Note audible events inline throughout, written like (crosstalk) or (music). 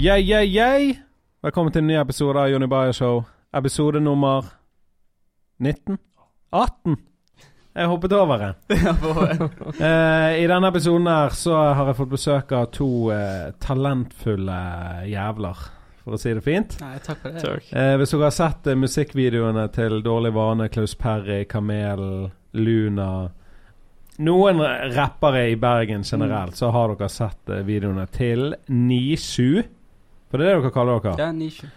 Yeah, yeah, yeah. Velkommen til en ny episode av Jonny Bayer Show. Episode nummer 19? 18? Jeg hoppet over en. (laughs) (laughs) Eh, I denne episoden her så har jeg fått besøk av to eh, talentfulle jævler, for å si det fint. Nei, takk for det. Takk. Eh, hvis dere har sett eh, musikkvideoene til Dårlig vane, Klaus Perry, Kamel, Luna Noen rappere i Bergen generelt, så har dere sett eh, videoene til Nisu. For det er det dere kaller dere. Ja, nisje.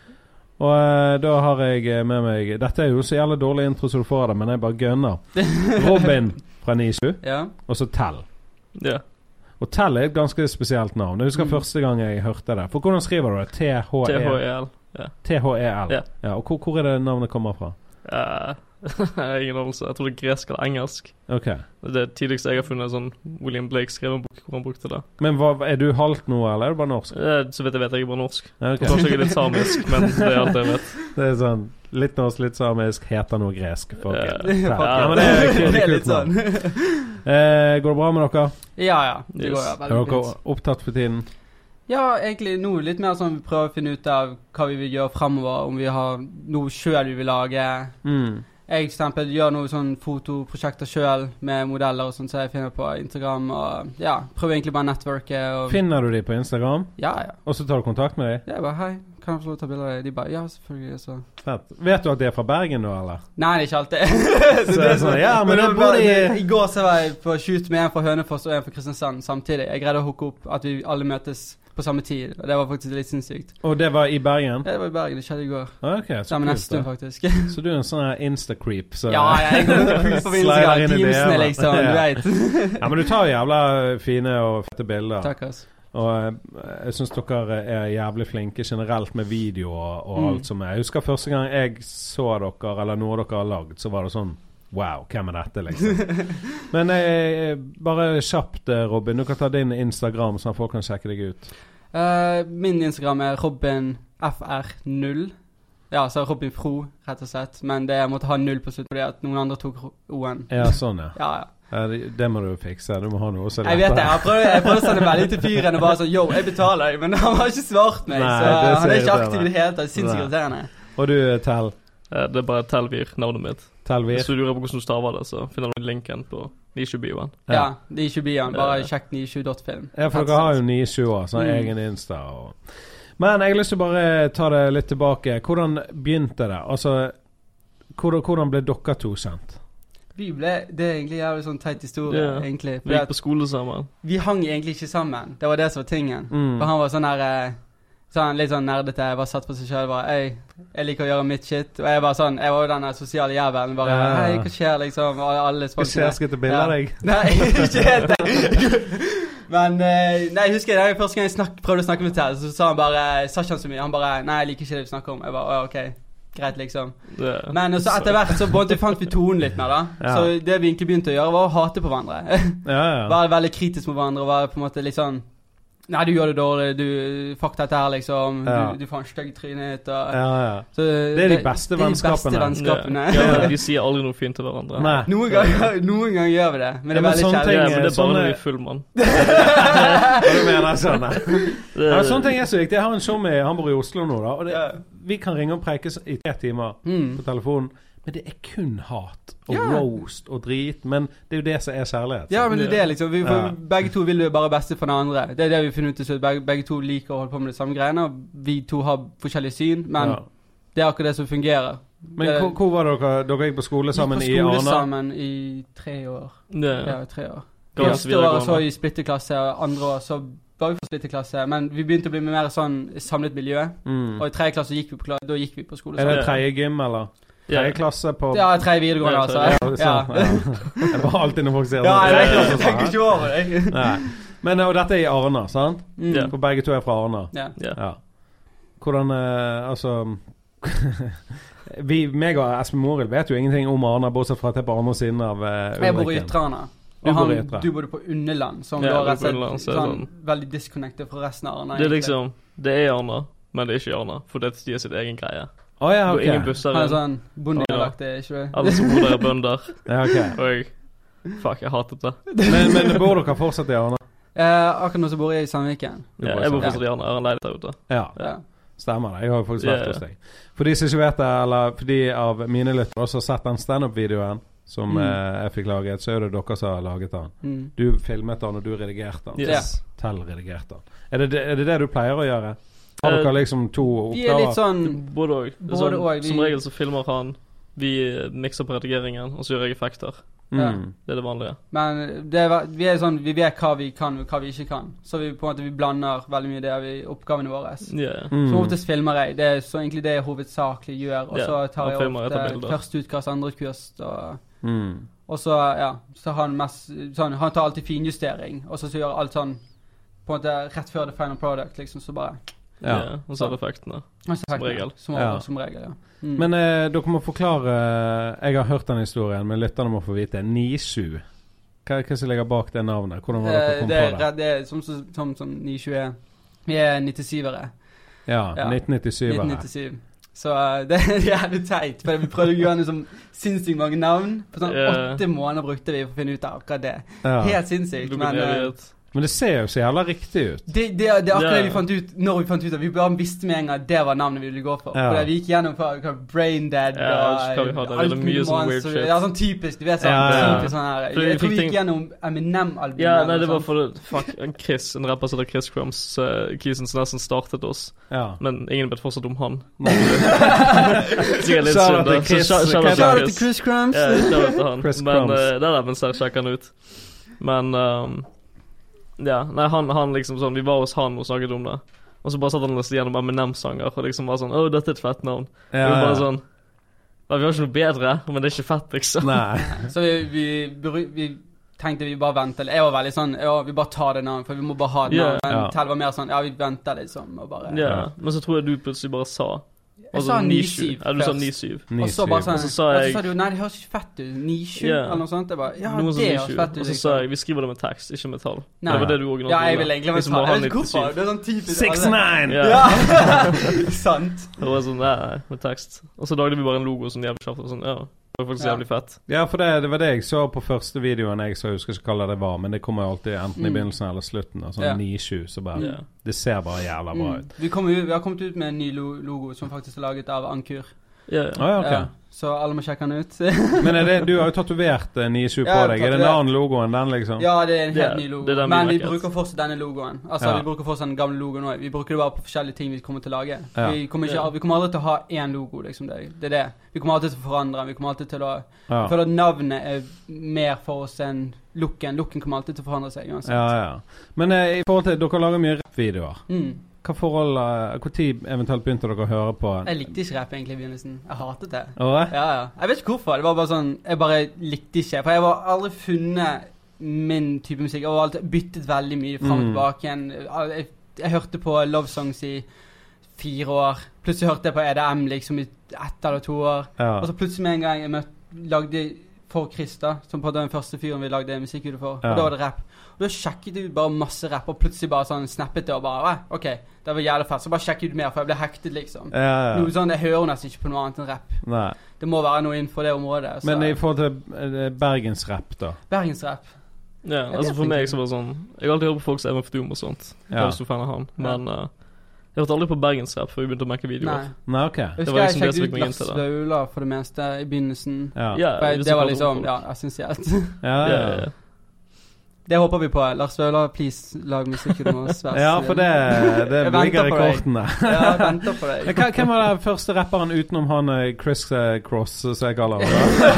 Og eh, da har jeg eh, med meg Dette er jo så jævlig dårlig intro som du får av det, men jeg bare gønner. (laughs) Robin fra Nisu, Ja. og så Tell. Ja. Og Tell er et ganske spesielt navn. Jeg husker Mm. første gang jeg hørte det. For hvordan skriver du det? T-H-E- THEL. T-H-E-L. Ja. Ja, og hvor, hvor er det navnet kommer fra? Eh, (laughs) ingen anelse. Jeg tror det er gresk eller engelsk. Okay. Det er det tidligste jeg har funnet sånn William Blake skrev en bok hvor han brukte det. Men hva, er du halvt noe, eller er du bare norsk? Eh, så vidt jeg vet, jeg er bare norsk. Okay. Kanskje jeg er litt samisk, (laughs) men det er alt jeg vet. (laughs) Det er sånn litt norsk, litt samisk, heter noe gresk. For Ja. Ja, ja, men det er, det Det er er litt sånn. Eh, går det bra med dere? Ja, ja. Det Yes. går ja, Er dere opptatt for tiden? Ja, egentlig nå litt mer sånn vi prøver å finne ut av hva vi vil gjøre fremover. Om vi har noe sjøl vi vil lage. Mm. Jeg for eksempel gjør noe sånn fotoprosjekter sjøl med modeller og sånn som jeg finner på Instagram. Og ja, prøver egentlig bare å networke Finner du de på Instagram, Ja, ja. og så tar du kontakt med dem? Jeg bare Hei, kan jeg få lov til å ta bilder av deg? De bare Ja, selvfølgelig. Så Fett. Vet du at de er fra Bergen nå, eller? Nei, det er ikke alltid. (laughs) Så det er sånn, ja, men men da bor de I går så var jeg på shoot med en fra Hønefoss og en fra Kristiansand samtidig. Jeg greide å hooke opp at vi alle møtes på samme tid. Og det var faktisk litt sinnssykt. Og det var i Bergen? Ja, Det var i Bergen. Det skjedde i går. Okay, så Sammen kult. Nesttun, faktisk. Så du er en sånn insta-creep? Så Ja, jeg (laughs) Slider inn i Teamsene, DM-ene. liksom. Du (laughs) vet. Ja, men du tar jævla fine og fette bilder. Takk, ass. Og eh, jeg syns dere er jævlig flinke generelt med video og, og Mm. alt som er. Jeg husker første gang jeg så dere, eller noe dere har lagd, så var det sånn Wow, hvem er dette, liksom? (laughs) Men eh, bare kjapt, eh, Robin. Du kan ta din Instagram, sånn at folk kan sjekke deg ut. Eh, min Instagram er robinfr0. Ja, så Robin Fro, rett og slett. Men det jeg måtte ha null på slutt fordi at noen andre tok O-en. Ja, sånn, ja. Ja, ja. ja det, det må du fikse. Du må ha noe som Jeg vet det. Jeg prøvde, å sende melding til fyren og bare sånn Yo, jeg betaler deg. Men han har ikke svart meg. Nei, så han er ikke aktiv i det hele tatt. Sinnssykt irriterende. Og du, Tell. Eh, det er bare Telvir, navnet mitt. Telvir. Hvis du lurer på hvordan du staver det, så finner du linken på Nishu-bioen. Ja, er ikke byen. Bare Ja. sjekk 97.film. Ja, for dere har jo 97 sånn Mm. egen Insta. Og. Men jeg har lyst til å bare ta det litt tilbake. Hvordan begynte det? Altså, hvordan, hvordan ble dere to kjent? Vi ble, Det er egentlig en sånn teit historie, Yeah. egentlig. Vi gikk på skole sammen. vi hang egentlig ikke sammen. Det var det som var tingen. Mm. For han var sånn her... eh, sånn, Litt sånn nerdete. Jeg bare satt på seg sjøl bare Øy, jeg liker å gjøre mitt shit. Og jeg var sånn Jeg var jo den sosiale jævelen. Bare Ja. Hei, hva skjer, liksom? Og alle jeg skal ta bilde av deg? Nei, ikke helt det. (laughs) Men eh, Nei, jeg husker jeg, første gang jeg snak, prøvde å snakke med Ted, så sa han bare Sa ikke han så mye. Han bare Nei, jeg liker ikke det du snakker om. Jeg bare Å, ok. Greit, liksom. Det, Men så etter hvert så fant vi tonen litt mer, da. Ja. Så det vi egentlig begynte å gjøre, var å hate på hverandre. (laughs) Ja, ja. Være veldig kritisk mot hverandre og være på en måte litt sånn Nei, du gjør det dårlig, du Fuck dette her, liksom. Ja. Du, du får en stygg trynet og ja, ja. så, Det er de beste det vennskapene. de beste vennskapene. Ja, ja, (laughs) de sier aldri noe fint til hverandre. Nei. Noen ganger, noen ganger gjør vi det, men det Ja, er men veldig kjedelig. Ja, men det er bare sånne- når vi er full, mann. (laughs) Hva du mener sånn? (laughs) ja. Sånne ting er så viktig. Jeg har en showmate, han bor i Oslo nå, da. Og det, vi kan ringe og preike i tre timer Mm. på telefonen. Men det er kun hat og Ja. roast og drit. Men det er jo det som er kjærlighet. Ja, men det er det, liksom. Vi, Ja. Begge to vil jo bare beste for den andre. Det er det vi finner ut til slutt. Begge, begge to liker å holde på med de samme greiene. Og vi to har forskjellige syn, men Ja. det er akkurat det som fungerer. Men Det- hvor, hvor var dere? Dere gikk på skole sammen Gikk i på skole sammen i tre år. Ja, Ja, tre år. Første år så i splitterklasse, og andre år så var vi på splitterklasse. Men vi begynte å bli mer sånn samlet miljø. Mm. Og i tredje klasse gikk vi på, da gikk vi på skole Er det tredje gym, eller? Ja. Tredje klasse på Ja, tredje videregående, altså. Ja, Ja, sånn, ja. (laughs) Det var alltid når folk sier Ja, sånn, jeg, jeg, tenker sånn, ikke over det. (laughs) Nei. Men og dette er i Arna, sant? Mm. Ja. For begge to er fra Arna. Ja. Ja. Ja. Hvordan eh, Altså (laughs) Vi, meg og Espen Morild vet jo ingenting om Arna, bortsett fra at det er på andre siden av uh, Jeg bor i Ytre Arna. Og han, du bodde på Underland, som Ja, da rett og slett er det sånn veldig disconnected fra resten av Arna. Det er egentlig. liksom Det er Arna, men det er ikke Arna. For det er har sitt egen greie. Å ja, okay. ingen busser Han er sånn bondedialektig, ikke det? Alle som bor der, er bønder. (laughs) Ja, okay. Og jeg Fuck, jeg hatet det. Men, men bor dere fortsatt i Arna? Eh, akkurat nå så bor jeg i Sandviken. Ja, jeg bor fortsatt i Arna. Jeg har en leilighet der ute. Ja, Ja. stemmer det. Jeg har jo faktisk vært hos deg. For de som ikke vet det, eller for de av mine lyttere også har sett den standup-videoen som Mm. eh, jeg fikk laget, så er det dere som har laget den. Mm. Du filmet den, og du redigerte den. Yes. Tell redigerte den. Er det, det- er det det du pleier å gjøre? Har Eh, dere liksom to Vi er litt sånn Både òg. Både Sånn, Som regel så filmer han, vi eh, mikser på redigeringen, og så gjør jeg effekter. Mm. Det er det vanlige. Men det er, vi er sånn Vi vet hva vi kan og hva vi ikke kan. Så vi på en måte vi blander veldig mye det i oppgavene våre. Yeah. Mm. Så oftest filmer jeg. Det er så egentlig det jeg hovedsakelig gjør. Og yeah. så tar jeg ofte etter bilder. første utkast, andre kurs og Mm. Og så, ja, så har han mest sånn, Han tar alltid finjustering, og så, så gjør alt sånn på en måte rett før the final product, liksom, så bare Ja. ja Og så er det effektene. og Som regel. Som, Ja. som regel, ja. Mm. Men eh, dere må forklare Jeg har hørt den historien, men lytterne må få vite. Nisu. Hva er det som ligger bak det navnet? Hvordan var dere Eh, kom det, er, på det? det er som, som, som, som 921. Vi er 97-ere. Ja, ja. 1997-ere. 1997. Så uh, (laughs) det er jævlig teit. For vi prøvde å gjøre liksom sinnssykt mange navn. På sånn yeah. åtte måneder brukte vi for å finne ut av akkurat det. Ja. Helt sinnssykt. Men eh, evighet. Men det ser jo så jævla riktig ut. det, det, det er akkurat det vi fant ut når vi fant ut at vi bare visste med en gang at det var navnet vi ville gå for. Ja. For Vi gikk gjennom for, hva, Brain Dead Ja, og vi hadde. Alt mye sånn weird shit. Ja, sånn typisk. Du vet sånn, Ja, ja. typisk sånn her. Jeg, Jeg tror vi gikk gjennom Eminem-albumet. Ja, nei, det var for Fuck, en Chris, en rapper som heter Chris Crumbs, uh, kisen som nesten startet oss. Ja. Men ingen vet fortsatt om han. (laughs) Nei. Sikkert litt Shout out synd, til Chris. Chris. Chris Crumbs. Ja, til han. Men uh, det er men ser sjekker han ut. Men um, Ja, nei, han, han liksom sånn Vi var hos han og snakket om det. Og så bare satt han og leste gjennom Eminem-sanger og liksom var sånn Å, dette er et fett navn. Ja, Vi var bare ja. sånn ja, Vi har ikke noe bedre, men det er ikke fett, liksom. Nei. (laughs) Så vi, vi, vi tenkte vi bare venter litt. Jeg var veldig sånn Ja, vi bare tar det navnet, for vi må bare ha det Ja. Yeah. Men Ja. Tell var mer sånn Ja, vi venter liksom, og bare Ja, Men så tror jeg du plutselig bare sa Jeg sa Altså, 97 Ja, du sa først. 97. Og så bare sånn Og så sa og så sa du nei, det høres ikke fett ut. 97 yeah. eller noe sånt. Jeg bare Ja, Noe det høres fett ut. Og så sa jeg vi skriver det med tekst, ikke med tall. Nei. Det var det du originalt Ja, jeg gjorde. vil egentlig Liksom tall. Jeg vet ikke hvorfor. Det er sånn typisk Six alle- nine! Ja. Ja. (laughs) (laughs) Sant. Det var sånn, nei, nei, med tekst. Og så lagde vi bare en logo sånn jævlig kjapt. og Sånn, ja, det var faktisk Ja. jævlig fett. Ja, for det, det var det jeg så på første videoen jeg så, jeg husker ikke hva det var, men det kommer jo alltid enten i Mm. begynnelsen eller slutten. Sånn Ja. 9-7, så bare Ja. Det ser bare jævla bra Mm. ut. Vi, kommer ut, vi har kommet ut med en ny logo som faktisk er laget av Ankur. Ja, Å ja. så alle må sjekke den ut. (laughs) Men er det, du har jo tatovert eh, 9-7 på Ja, deg. Er det en annen logo enn den, liksom? ja, det er en helt ny logo. Men vi bruker fortsatt denne logoen. Altså, Ja. Vi bruker fortsatt den gamle logoen òg. Vi bruker det bare på forskjellige ting vi kommer til å lage. Ja. Vi, kommer ikke, vi kommer aldri til å ha én logo, liksom. Det, det er det. Vi kommer alltid til å forandre den. Vi kommer alltid til å Ja. Jeg føler at navnet er mer for oss enn looken. Looken kommer alltid til å forandre seg uansett. ja, ja. Men eh, i forhold til Dere lager mye rappvideoer. Mm. Hva forhold eh, Når eventuelt begynte dere å høre på Jeg likte ikke rapp egentlig i begynnelsen. Jeg hatet det. Åh? Ja, ja. Jeg vet ikke hvorfor. Det var bare sånn Jeg bare likte ikke. For jeg har aldri funnet min type musikk. Jeg alltid byttet veldig mye fram og Mm. tilbake igjen. Jeg, jeg hørte på love songs i fire år. Plutselig hørte jeg på EDM liksom i ett eller to år. Ja. Og så plutselig med en gang jeg møtte, lagde For Krista, som på den første fyren vi lagde musikkvideo for, Ja. og da var det rapp. Og da sjekket ut bare masse rapp, og plutselig bare sånn snappet det og bare «Ah, OK, det var jævlig fett. Så bare sjekket ut mer, for jeg ble hektet, liksom. ja, Noe sånn, Jeg hører nesten ikke på noe annet enn rapp. Det må være noe innenfor det området. Så. Men i forhold til eh, bergensrapp, da? Bergensrapp. ja Jeg altså For meg så var det sånn Jeg har alltid hørt på folk som MF Doom og sånt. Jeg er så fan av han. Men eh, jeg hørte aldri på bergensrap før vi begynte å merke videoer. Nei, ok. Jeg Det husker var jeg sjekket ut. Vaular for det meste i begynnelsen. Ja. Ja, For jeg, det var liksom. Ja, essensielt. Ja, ja. ja. Det håper vi på. Lars Vaular, please, lag musikken så ja, for det, det ligger i kortene. Ja, jeg venter på deg. Hvem var den første rapperen utenom han eh, Chris eh, Cross, som jeg kaller ham?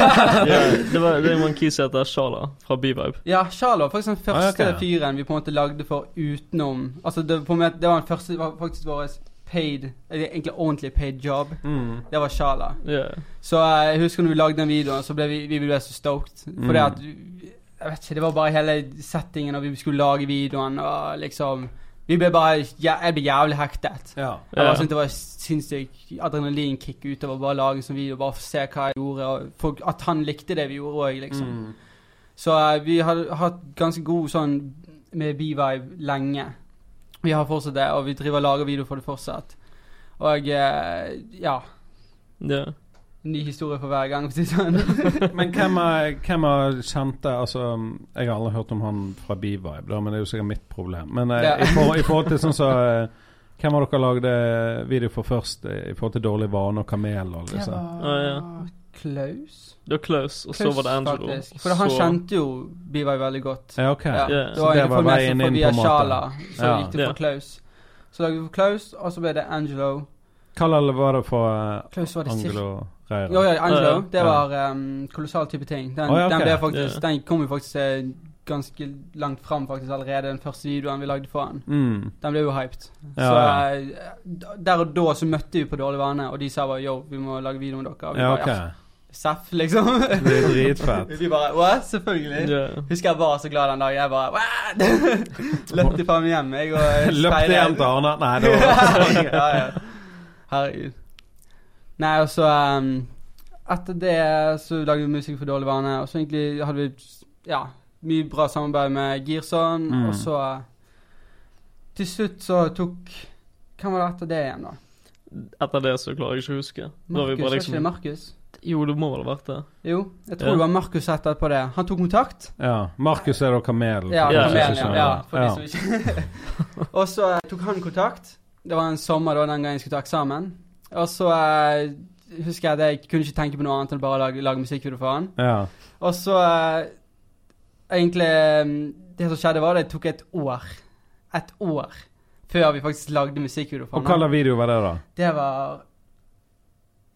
(laughs) Ja, det var det var en kis som heter Shala fra B-Vibe. Ja, Charlo var faktisk den første Ah, okay. fyren vi på en måte lagde for utenom Altså, det, på en måte, det var den første var faktisk vår paid Eller egentlig ordentlig paid job. Mm. Det var Shala. Yeah. Så eh, jeg husker når vi lagde den videoen, så ble vi, vi ble så stoked. For det Mm. at Jeg vet ikke, det var bare hele settingen når vi skulle lage videoen, og liksom Vi ble bare Jeg ble jævlig hektet. Ja. Jeg bare Ja. syntes det var sinnssykt adrenalinkick utover bare å lage en sånn video, bare for å se hva jeg gjorde, og for, at han likte det vi gjorde òg, liksom. Mm. Så uh, vi har hatt ganske god sånn med B-vibe lenge. Vi har fortsatt det, og vi driver og lager video for det fortsatt. Og uh, ja. ja. Ny historie for hver gang. det Sånn. (laughs) Men hvem er, hvem er kjente Altså, jeg har aldri hørt om han fra B-Vibe, da, men det er jo sikkert mitt problem. Men eh, Ja. i, forhold, i forhold til sånn så eh, Hvem har dere lagd eh, video for først i forhold til dårlig vane og kamel og liksom? Det var Ah, ja. Klaus. Det var Klaus, og så var det Angelo. faktisk. For han så- kjente jo Bivai veldig godt. Ja, ok. Ja. Yeah. Det Så var det var meg veien inn via på en måte. Shala, så Ja. gikk det for Klaus. Så lagde vi for Klaus, og så ble det Angelo. Hva var det for uh, Klaus var det. Angelo Reira? Jo, ja, Angelo. Det var um, kolossal type ting. Den, oh, ja, okay. den, faktisk, den kom jo faktisk eh, ganske langt fram faktisk allerede, den første videoen vi lagde for han. Mm. Den ble jo hyped. Ja, så ja. eh, der og da så møtte vi på Dårlig vane, og de sa bare yo, vi må lage video med dere. Og vi ja, bare. Seff, liksom. Det er dritfett. (laughs) vi bare What? Selvfølgelig. Yeah. Husker jeg var så glad den dagen. Jeg bare? (laughs) Løpte faen meg hjem, jeg. Og (laughs) Løpte hjem til Arne? Nei, det var ja, ja. Herregud. Nei, og så um, Etter det så lagde vi musikk for dårlig vane, og så egentlig hadde vi ja, mye bra samarbeid med Girson, Mm. og så Til slutt så tok Hvem var det etter det igjen, da? Etter det så klarer jeg ikke å huske. Markus, var vi ikke det liksom Markus? Jo, det må vel ha vært det. Jo, jeg tror Ja. det var Markus etterpå det. Han tok kontakt. Ja. Markus er da kamel. Ja, for Ja, kamelen, ja. ja, for Ja. de som ikke (laughs) Og så tok han kontakt. Det var en sommer da den gangen jeg skulle ta eksamen. Og så eh, husker jeg at jeg kunne ikke tenke på noe annet enn bare å lage, lage musikkvideo for han. Ja. Og så eh, Egentlig eh, Det som skjedde, var at det tok et år. Et år før vi faktisk lagde musikkvideo for Og hva slags video var det, da? Det var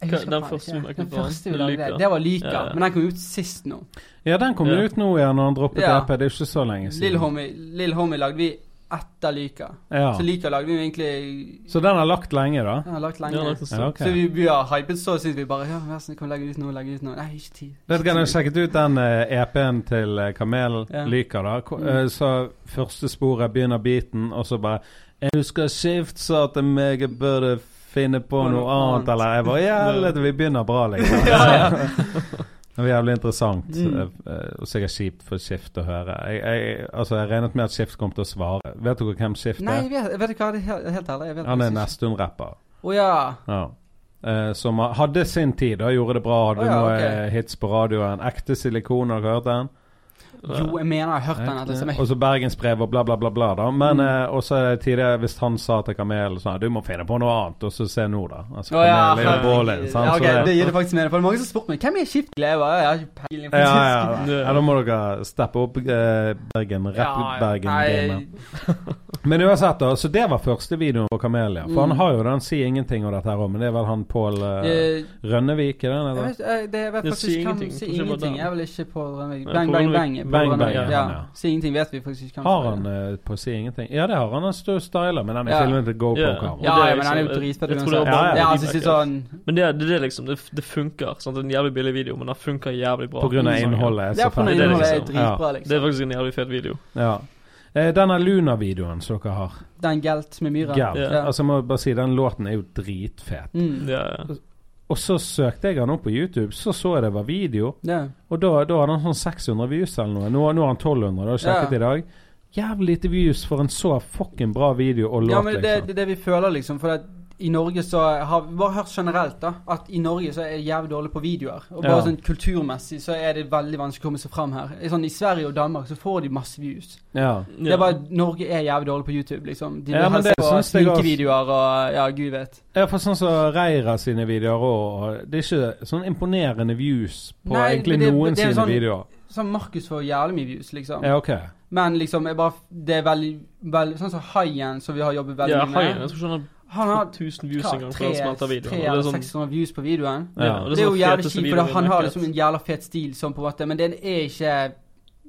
jeg husker den første ikke. Den første vi lagde, Lyka. det var Lyka. Ja, ja. Men den kom ut sist nå. Ja, den kom Ja. ut nå igjen når han droppet Ja. EP. Det er ikke så lenge siden. Lill Homie, Homie lagde vi etter Lyka. Ja. Så Lyka lagde vi jo egentlig Så den har lagt lenge, da? Den har lagt lenge. Ja, lagt. Ja, okay. Så vi, vi har hypet så syns vi bare Ja, vær så snill, kan vi legge ut noe, legge ut noe. Nei, ikke tid. Vet du hva, Jeg sjekket ut den uh, EP-en til eh, Kamel Ja. Lyka. da K Mm. eh, Så første sporet begynner beaten, og så bare Jeg husker Skift sa at jeg burde finne på På noe noe annet, annet. eller Jeg bare Ja, (laughs) vi begynner bra, liksom. (laughs) Ja, ja. (laughs) Det var jævlig interessant, Mm. og sikkert kjipt for Skift å høre. Jeg, jeg, altså, jeg regnet med at Skift kom til å svare. Vet dere hvem Skift er? Nei, jeg vet, vet du hva, det er helt, ærlig. Han er ikke. Nesttun-rapper. Å ja. Ja. Uh, som hadde sin tid, og gjorde det bra. Hadde oh, ja, noe ok. eh, hits på radioen. Ekte silikon, har dere hørt den? Jo, jeg mener jeg har hørt den. Etter, Og så Bergensbrev og bla, bla, bla. bla da Men Mm. eh, også er tidligere hvis han sa til Kamel sånn Du må finne på noe annet, og så se nå, da. Altså, oh, ja, Kamel er jo ja, Så det- det gir det faktisk mening. For det er mange som har spurt meg hvem er Skift Gleva. Jeg har ikke peiling. ja, ja, ja. ja, da må dere steppe opp eh, Bergen. Rett Rapp ja. Bergen-gamet. Nei, (laughs) Men uansett, da. Så det var første videoen på Kamelia. For Mm. han har jo den Si ingenting og dette her òg, men det er vel han Pål uh, eh, Rønnevik, i den? jeg vet, jeg, det, jeg vet faktisk Si ikke ingenting. Si ingenting. Jeg er vel ikke Pål Rønnevik. Bang, bang, bang. Er på Bang, bang, ja, Ja. han, ja. Si ingenting vet vi faktisk ikke Har han er. eh, på Si ingenting? Ja, det har han. Han står og styler, men den er Ja. filmet til GoPro-kamera. Ja, er ja, men han er jo liksom- dritfett det uansett. altså, Men det, det, er liksom, det, det funker. Sant? Det er en jævlig billig video, men den funker jævlig bra. På grunn av innholdet. er Ja, så for fett. er innholdet er liksom- dritbra, Det er liksom. faktisk en jævlig fet video. Ja. Eh, denne Luna-videoen som dere har. Den Gelt med myra. Galt. Yeah. Altså, jeg må bare si, den låten er jo dritfet. Mm. Ja, ja. Og så søkte jeg han opp på YouTube, så så jeg det var video. Yeah. Og da, da hadde han sånn 600 views eller noe. Nå, nå har han 1200, det har jeg sjekket yeah. i dag. Jævlig lite views for en så fucking bra video og låt, Ja, men det liksom. det, det vi føler, liksom. For at i Norge så har vi bare hørt generelt da at i Norge så er det jævlig dårlig på videoer. Og bare Ja. sånn kulturmessig så er det veldig vanskelig å komme seg fram her. I Sånn, I Sverige og Danmark så får de masse views. Ja. Det er bare Norge er jævlig dårlig på YouTube, liksom. De vil Ja, helst det på sminkevideoer og ja, gud vet. Ja, for sånn som Reira sine videoer òg. Det er ikke sånn imponerende views på Nei, egentlig det- noen det er sine sånn- videoer. Sånn Markus får jævlig mye views, liksom. Ja, ok. Men liksom, jeg bare, det er veldig, veldig Sånn som Haien, som vi har jobbet veldig Ja, mye med. Han har har 1000 views hva, en gang før tre, han smelter videoen. tre Og det er eller sånn, 600 views på videoen. Ja. og Det er jo jævlig kjipt, for han har liksom en jævla fet stil, sånn på en måte, men den er ikke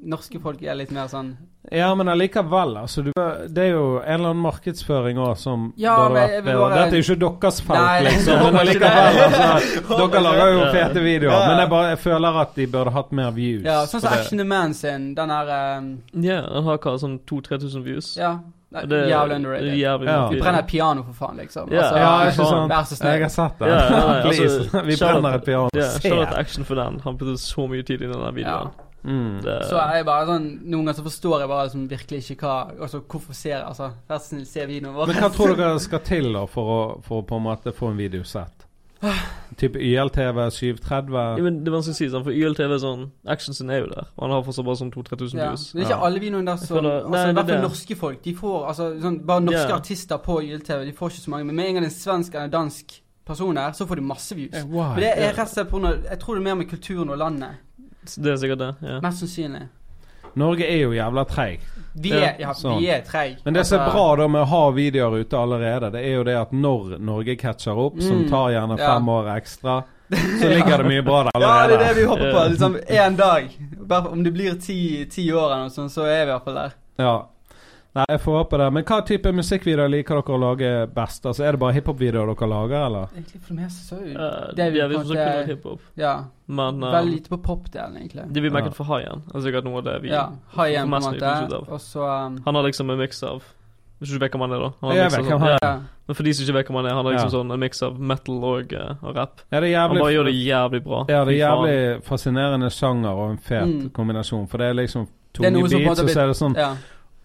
Norske folk er litt mer sånn Ja, men allikevel, altså. Du, det er jo en eller annen markedsføring òg som Ja, burde men vært vil bedre. bare- Dette er jo ikke deres felt, liksom. Men allikevel, altså. (laughs) Dere lager jo fete videoer. Ja. Men jeg bare jeg føler at de burde hatt mer views. Ja, sånn som Action the Man sin, den er um, Ja, han har hva, sånn 2000-3000 views. Ja. Er det- jævlig det er underrated. Jævlig Ja. Vi brenner et piano, for faen, liksom. Ja, Altså, Ja, ikke sant? Vær så snill. Jeg har sett det. Ja, ja, ja, (laughs) altså, Vi brenner et piano. Ja, Se! shout Action for den. Han brukte så mye tid i denne videoen. Mm. Det, Så er jeg bare sånn Noen ganger så forstår jeg bare liksom virkelig ikke hva Altså, hvorfor ser jeg Altså, vær så snill, se videoen vår. Men hva tror (laughs) dere skal til da for å, for å på en måte få en video sett? Type YLTV 730. Ja, men det er vanskelig å si, sånn, for YLTV er sånn Actionsen er jo der, og han har fortsatt bare sånn 2000-3000 Ja. views. Det er ikke Ja. alle videoene der som føler- altså, nei, I det hvert fall norske folk. De får altså sånn, Bare norske yeah. artister på YLTV, de får ikke så mange. Men med en gang en svensk eller dansk person er, så får de masse views. Why? Men det er rett og slett på grunn av Jeg tror det er mer med kulturen og landet. Det er sikkert det. ja. Mest sannsynlig. Norge er jo jævla treig. Vi er, ja, sånn. vi er treige. Men det som er bra da med å ha videoer ute allerede, det er jo det at når Norge catcher opp, som Mm, tar gjerne ja. fem år ekstra, så ligger det mye bra der allerede. (laughs) Ja, det er det vi håper på. Ja. (laughs) Liksom én dag. Om det blir ti, ti år eller noe sånt, så er vi i hvert fall der. Ja. Nei, jeg får håpe det. Men hva type musikkvideoer liker dere å lage best? Altså, Er det bare hiphop-videoer dere lager, eller? Egentlig for meste så Uh, Det er vi ja, vi som forsøker måte- kun hiphop, Ja. men uh, Veldig lite på popdelen, egentlig. det vi merket Ja. for Haien, er sikkert noe av det vi Ja. High på en måte. av. Og så um, Han har liksom en mix av Hvis du ikke vet hvem han er, da. Han har Jeg vet hvem sånn- han er. ja. Men for de som ikke vet hvem han er, han har liksom Ja. sånn en mix av metal og, uh, og rap. Ja, det er Han bare gjør det jævlig bra. Ja, det er jævlig fascinerende sjanger og en fet Mm. kombinasjon. For det er liksom Det tunge beats, og så er det sånn ja.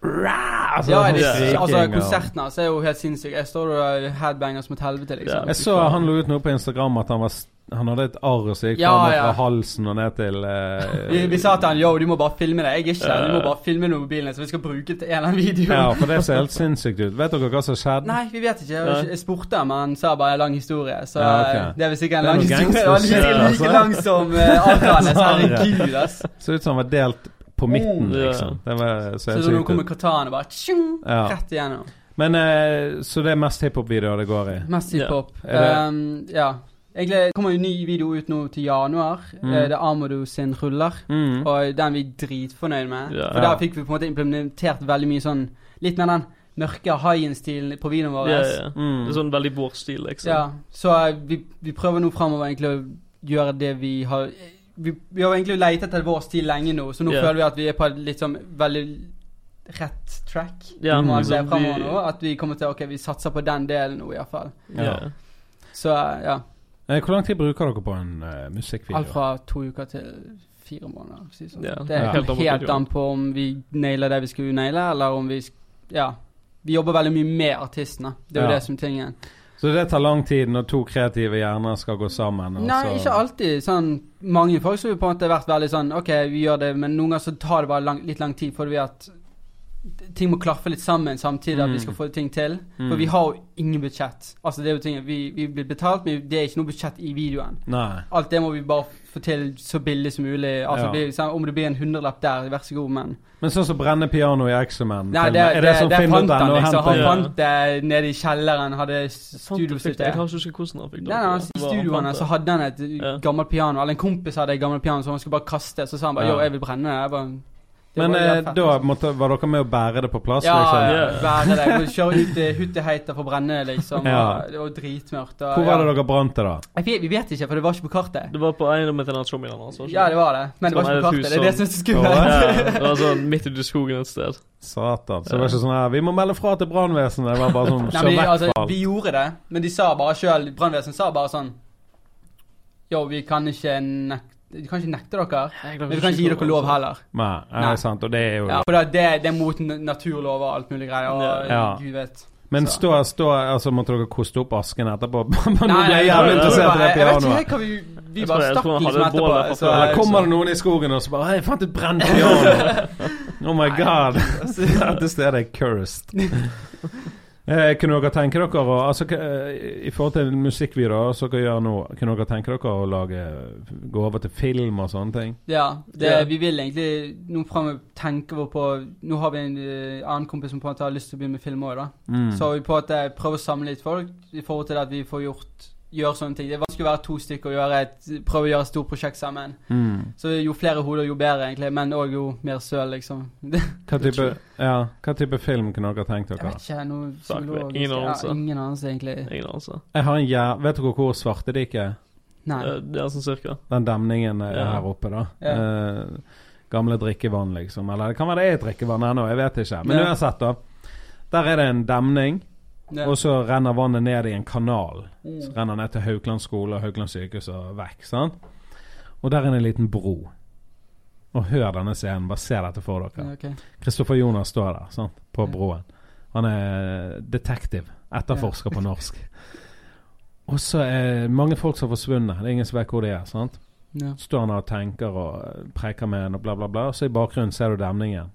Altså, ja, sånn det, altså konserten hans er jo helt sinnssyk. Jeg står og headbanger som et helvete, liksom. Ja. Jeg så han lo ut noe på Instagram at han var Han hadde et arr som gikk Ja, ja. fra halsen og ned til uh, (laughs) Vi, vi sa til han yo, du må bare filme det. Jeg er ikke der. Du må bare filme noe med mobilen, så vi skal bruke det til en eller annen video. Ja, for det ser helt sinnssykt ut. Vet dere hva som skjedde? Nei, vi vet ikke. Jeg, jeg spurte men han sa bare en lang historie. Så Ja, ok. eh, det er vel sikkert en er lang historie. (laughs) Det var gangster like, like lang som uh, avtalen. Så Sånn, herregud, ass. (laughs) Så ut som han var delt på midten, oh, liksom. Det var så Så helt da nå kommer katana bare tjung, Ja. rett igjennom. Men uh, Så det er mest hiphop-videoer det går i? Mest hiphop. Er det- Um, ja. Egentlig kommer jo en ny video ut nå til januar. Mm. Eh, det er Amado sin 'Ruller'. Mm. Og den er vi dritfornøyd med. Ja. For Ja. der fikk vi på en måte implementert veldig mye sånn Litt mer den mørke high-end-stilen på videoen vår. Ja, ja. Mm. Det er sånn veldig vår stil, liksom. Ja, så eh, vi, vi prøver nå fremover egentlig å gjøre det vi har Vi, vi har egentlig lett etter vår stil lenge nå, så nå yeah. føler vi at vi er på sånn veldig rett track. Yeah, mm, liksom, vi- nå, At vi kommer til Ok, vi satser på den delen nå, iallfall. Yeah. Ja. Så ja. Eh, Hvor lang tid bruker dere på en uh, musikkvideo? Alt fra to uker til fire måneder. si det sånn. yeah. det er ja. helt, på helt an på om vi nailer det vi skulle naile, eller om vi Ja. Vi jobber veldig mye med artistene. Det er jo Ja. det som er tingen. Så det tar lang tid når to kreative hjerner skal gå sammen? Nei, så- ikke alltid. Sånn, mange folk som har på en måte vært veldig sånn Ok, vi gjør det, men noen ganger så tar det bare lang, litt lang tid fordi at ting må klaffe litt sammen samtidig at Mm. vi skal få ting til. Mm. For vi har jo ingen budsjett. Altså det er jo ting Vi, vi blir betalt, men det er ikke noe budsjett i videoen. Nei. Alt det må vi bare få til så billig som mulig. Altså Ja. blir, sånn, Om det blir en hundrelapp der, vær så god, men Men sånn som brenne piano i X-Men Nei, det, er det, det som det finner fant han, liksom. Han fant det nede i kjelleren, hadde studio sitt der. Jeg kan ikke huske hvordan han fikk det. Nei, nei, altså, I studioene så hadde han et Ja. gammelt piano. Eller en kompis hadde et gammelt piano som han skulle bare kaste. Så sa han bare Ja. jo, jeg vil brenne det. Jeg bare, Men var eh, da måtte, var dere med å bære det på plass? Ja, liksom? ja, Ja. det. Må Kjøre ut til Hutteheiter for å brenne liksom. Ja. Og det var dritmørkt. Og, Hvor var det ja. dere brant det, da? Jeg Vi vet ikke, for det var ikke på kartet. Det var på eiendommen til den showmien hans. Ja, det var det. Men det var Sånn ikke på kartet. Det er det som er så skummelt. Ja, det var sånn midt ute i skogen et sted. Satan. Så det var ikke sånn her Vi må melde fra til brannvesenet. Det var bare sånn (laughs) Kjør vekk altså, vi gjorde det, men de sa bare sjøl Brannvesenet sa bare sånn Jo, vi kan ikke nekte Vi kan ikke nekte dere, men du kan ikke gi dere lov heller. Nei, nei, Nei. sant. Og det er jo Ja, for det, det, det er mot naturlover og alt mulig greier. Og Ja. gud vet. Men stå, stå Altså, måtte dere koste opp asken etterpå? (laughs) Man Nei, ble jævlig interessert i det bare- Jeg vet pianoet. ikke hva vi Vi bare stakk liksom etterpå. fra Så, kommer det noen i skogen og så bare Hei, jeg fant et brent piano! (laughs) Oh my god. (laughs) Dette stedet er cursed. Eh, kunne dere tenke dere å altså, eh, I forhold til musikkvideoer som dere gjør nå, kunne dere tenke dere å lage gå over til film og sånne ting? ja, det, yeah. vi vil egentlig Nå fremover tenker vi på Nå har vi en uh, annen kompis som på en måte har lyst til å begynne med film òg, da. Mm. Så vi på en måte prøver å samle litt folk i forhold til at vi får gjort Gjør sånne ting. Det er vanskelig å være to stykker og gjøre et, prøve å gjøre et stort prosjekt sammen. Mm. Så jo flere hoder, jo bedre, egentlig. Men òg jo mer søl, liksom. Hva, (laughs) type, ja, hva type film kunne dere tenkt Jeg vet ikke. Noe psykologisk ingen anelse. Ja, ingen anelse, egentlig. Ingen anelse. Jeg har en jæv... Vet dere hvor svarte er? Nei. Eh, Det er sånn cirka. Den demningen er Ja. her oppe, da. Ja. Eh, gamle drikkevann, liksom. Eller det kan være det er drikkevann ennå, jeg vet ikke. Men Ja. uansett, da. Der er det en demning, Ja. og så renner vannet ned i en kanal. Mm. Så renner ned til Haukeland skole og Haukeland sykehus og vekk. sant? Og der er det en liten bro. Og hør denne scenen. Bare se dette for dere. Ja, okay. Kristoffer Jonas står der sant? på Ja. broen. Han er detektiv. Etterforsker på norsk. Og så er mange folk som har forsvunnet. Det er ingen som vet hvor de er. sant? Ja. Står han der og tenker og preker med en og bla, bla, bla. Og så i bakgrunnen ser du demningen.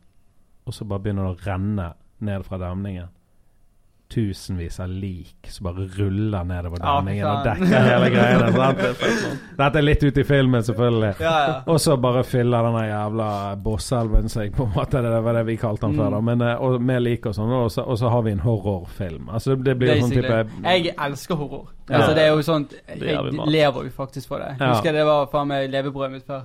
Og så bare begynner det å renne ned fra demningen. Tusenvis av lik som bare ruller nedover Ja, demningen og dekker hele (laughs) greia. sant? Dette er litt ute i filmen, selvfølgelig. Ja, ja. Og så bare fyller denne jævla bosselven seg, på en måte. Det var det vi kalte den før, da. Mm. Men, eh, og med lik og sånn. Og så, og så har vi en horrorfilm. Altså det blir sånn type Jeg elsker horror. Ja. Altså, det er jo sånn Jeg lever jo faktisk for det. Ja. Jeg husker det var faen meg levebrødet mitt før.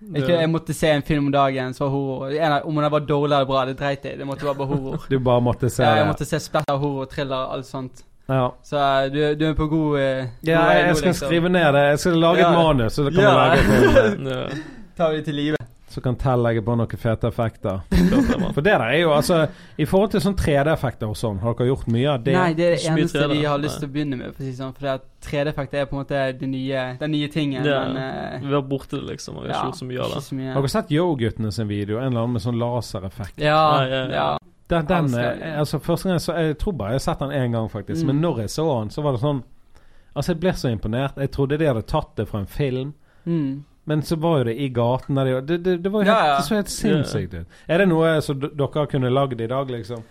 Jeg, kunne- jeg måtte se en film om dagen som var horror. En Om den var dårlig eller bra, det dreit jeg. Det måtte være bare horror. (laughs) Du bare måtte se Ja, jeg måtte se splatter, horror, thriller, alt sånt. Ja. Så eh, du, du er på god eh, Ja, jeg, jeg skal liksom. skrive ned det. Jeg skal lage Ja. et manus, så kan vi Ja. lage (laughs) film. Ja, Tar vi det til live. Så kan Tell legge på noen fete effekter. (laughs) det. For det der er jo altså I forhold til sånn 3D-effekter og sånn, har dere gjort mye av det? Nei, det er det eneste 3D, vi har lyst til å begynne med. For å si det sånn, for det at 3D-effekter er på en måte det nye, den nye tingen. Ja. Men uh, Vi har borte det, liksom. Og vi har ja, ikke gjort så mye av det. Har dere sett Yo-guttene sin video? En eller annen med sånn lasereffekt. Ja, Ja, ja. Den, den Altså, eh, altså Første gang jeg så Jeg tror bare jeg har sett den én gang, faktisk. Mm. Men når jeg så den, så var det sånn Altså, jeg ble så imponert. Jeg trodde de hadde tatt det fra en film. Mm. Men så var jo det i gaten der det, det, det var jo helt, Ja, ja. det så helt sinnssykt ut. Er det noe som dere kunne lagd i dag, liksom?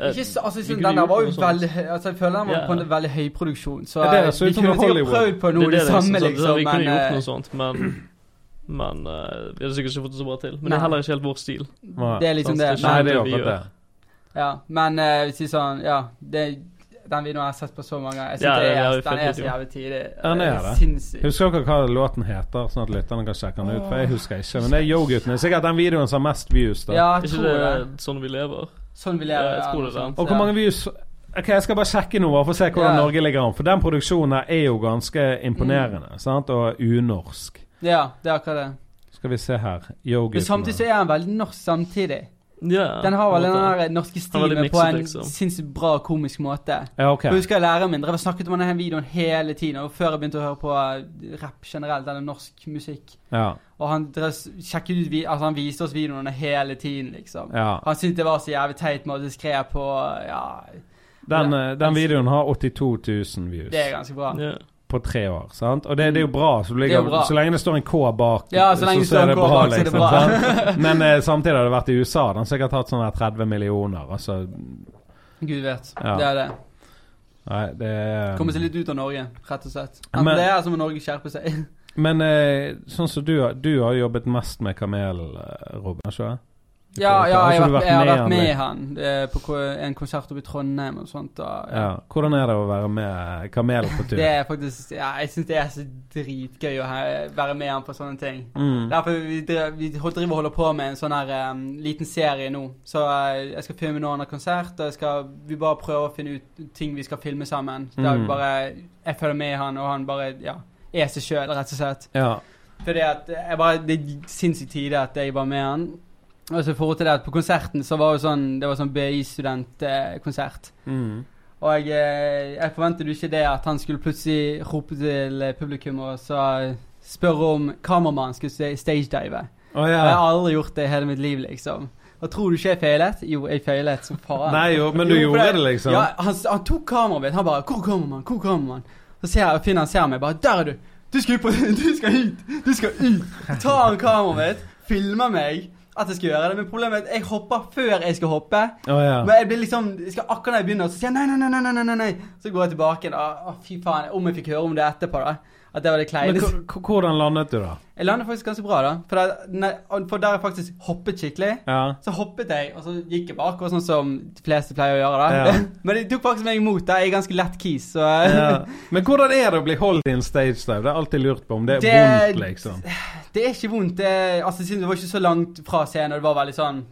Eh, Ikke altså, den der var jo veldig Altså, jeg føler den var på en veldig høy produksjon. Så Ja, det eh, så vi kunne sikkert prøvd på noe det, det er det, samme, liksom, så- liksom. Vi kunne gjort eh, noe sånt, men Men uh, vi hadde sikkert ikke fått det så bra til. Men det er heller ikke helt vår stil. Det er liksom det. Nei, det er vi akkurat det. ja, men uh, hvis vi sånn Ja, det, den videoen har jeg sett på så mange ganger. Jeg synes Ja, det ja, er, vi den er så jævlig tidlig. Den er det. Sinnssykt. Husker dere hva låten heter, sånn at lytterne kan sjekke den ut? For jeg husker ikke. Men det er Yo-guttene. Sikkert den videoen som har mest views. da Ja, jeg ikke tror det. det sånn vi lever? Sånn vi lever, Ja, jeg tror det er Og hvor mange views Ok, Jeg skal bare sjekke noe for å se hvordan Ja. Norge ligger an. For den produksjonen her er jo ganske imponerende. Sant? Og unorsk. Ja, det er akkurat det. Skal vi se her. Men samtidig så er den veldig norsk samtidig. Ja. Den har vel den der norske stilen på en liksom. sinnssykt bra komisk måte. Ja, ok. Jeg husker læreren min drev og snakket om denne videoen hele tiden. Og før jeg begynte å høre på eh, rap generelt, eller norsk musikk. Ja. Og han drev, sjekket ut altså han viste oss videoene hele tiden, liksom. ja. Han syntes det var så jævlig teit måte å skrev på. Ja, Den, eh, den videoen har 82 000 views det er ganske bra. Ja. På tre år. sant? Og det, det er jo bra. Så, Det er ligger, bra. så lenge det står en K bak, Ja, så lenge det står en bra. bak, så er det bra. (laughs) Men eh, samtidig har det vært i USA. Den har sikkert hatt sånn 30 millioner. Altså Gud vet. Ja. Det er det. Nei, det er Komme seg litt ut av Norge, rett og slett. Men- det er som om Norge skjerper seg. (laughs) Men eh, sånn som du, du har jobbet mest med kamel, eh, Robin, ikke sant? Ja, ja Har jeg, har vært, jeg har vært han med han eh, på en konsert oppe i Trondheim og sånt. Og, Ja. Hvordan er det å være med kamel på (laughs) tur? Det er faktisk Ja, jeg syns det er så dritgøy å være med han på sånne ting. Mm. Derfor vi, vi driver og holder på med en sånn her um, liten serie nå. Så uh, jeg skal filme noen av konsert, og skal, vi bare prøver å finne ut ting vi skal filme sammen. Der Mm. vi bare Jeg følger med han, og han bare ja, er seg sjøl, rett og slett. Ja. Fordi at jeg bare, Det er sinnssykt tidlig at jeg var med han. Og så i forhold til det at På konserten så var det sånn Det var sånn BI-studentkonsert. Mm. Og jeg, jeg forventet jo ikke det at han skulle plutselig rope til eh, publikum og så spørre om kameramannen skulle stagedive. stagedive. ja. Jeg har aldri gjort det i hele mitt liv, liksom. Og tror du ikke jeg feilet? Jo, jeg feilet som faen. Nei jo, men du Jo, gjorde det, liksom? Ja, han, han tok kameraet mitt. Han bare 'Hvor kommer man? Hvor kommer man?' Så ser jeg, finner han ser meg. bare 'Der er du! Du skal, ut på, (laughs) du skal hit! Du skal ut!' Tar han kameraet mitt, filmer meg at jeg skal gjøre det. Men problemet er at jeg hopper før jeg skal hoppe. Oh, ja. Men jeg blir liksom jeg skal Akkurat når jeg begynner, så sier jeg nei, nei, nei, nei, nei, nei. Så går jeg tilbake. Da. Å, fy faen. Om jeg fikk høre om det etterpå, da. At det var det Men kleineste. k- k- hvordan landet du, da? Jeg landet faktisk ganske bra, da. For der, for der jeg faktisk hoppet skikkelig. Ja. Så hoppet jeg, og så gikk jeg bakover, sånn som de fleste pleier å gjøre. da Ja. (laughs) Men de tok faktisk meg imot. da Jeg er ganske lett kis, så ja. Men hvordan er det å bli holdt i en stage dive? Det har jeg alltid lurt på. Om det er Det- vondt, liksom. (sighs) Det er ikke vondt. Det, altså, det var ikke så langt fra scenen, og det var veldig sånn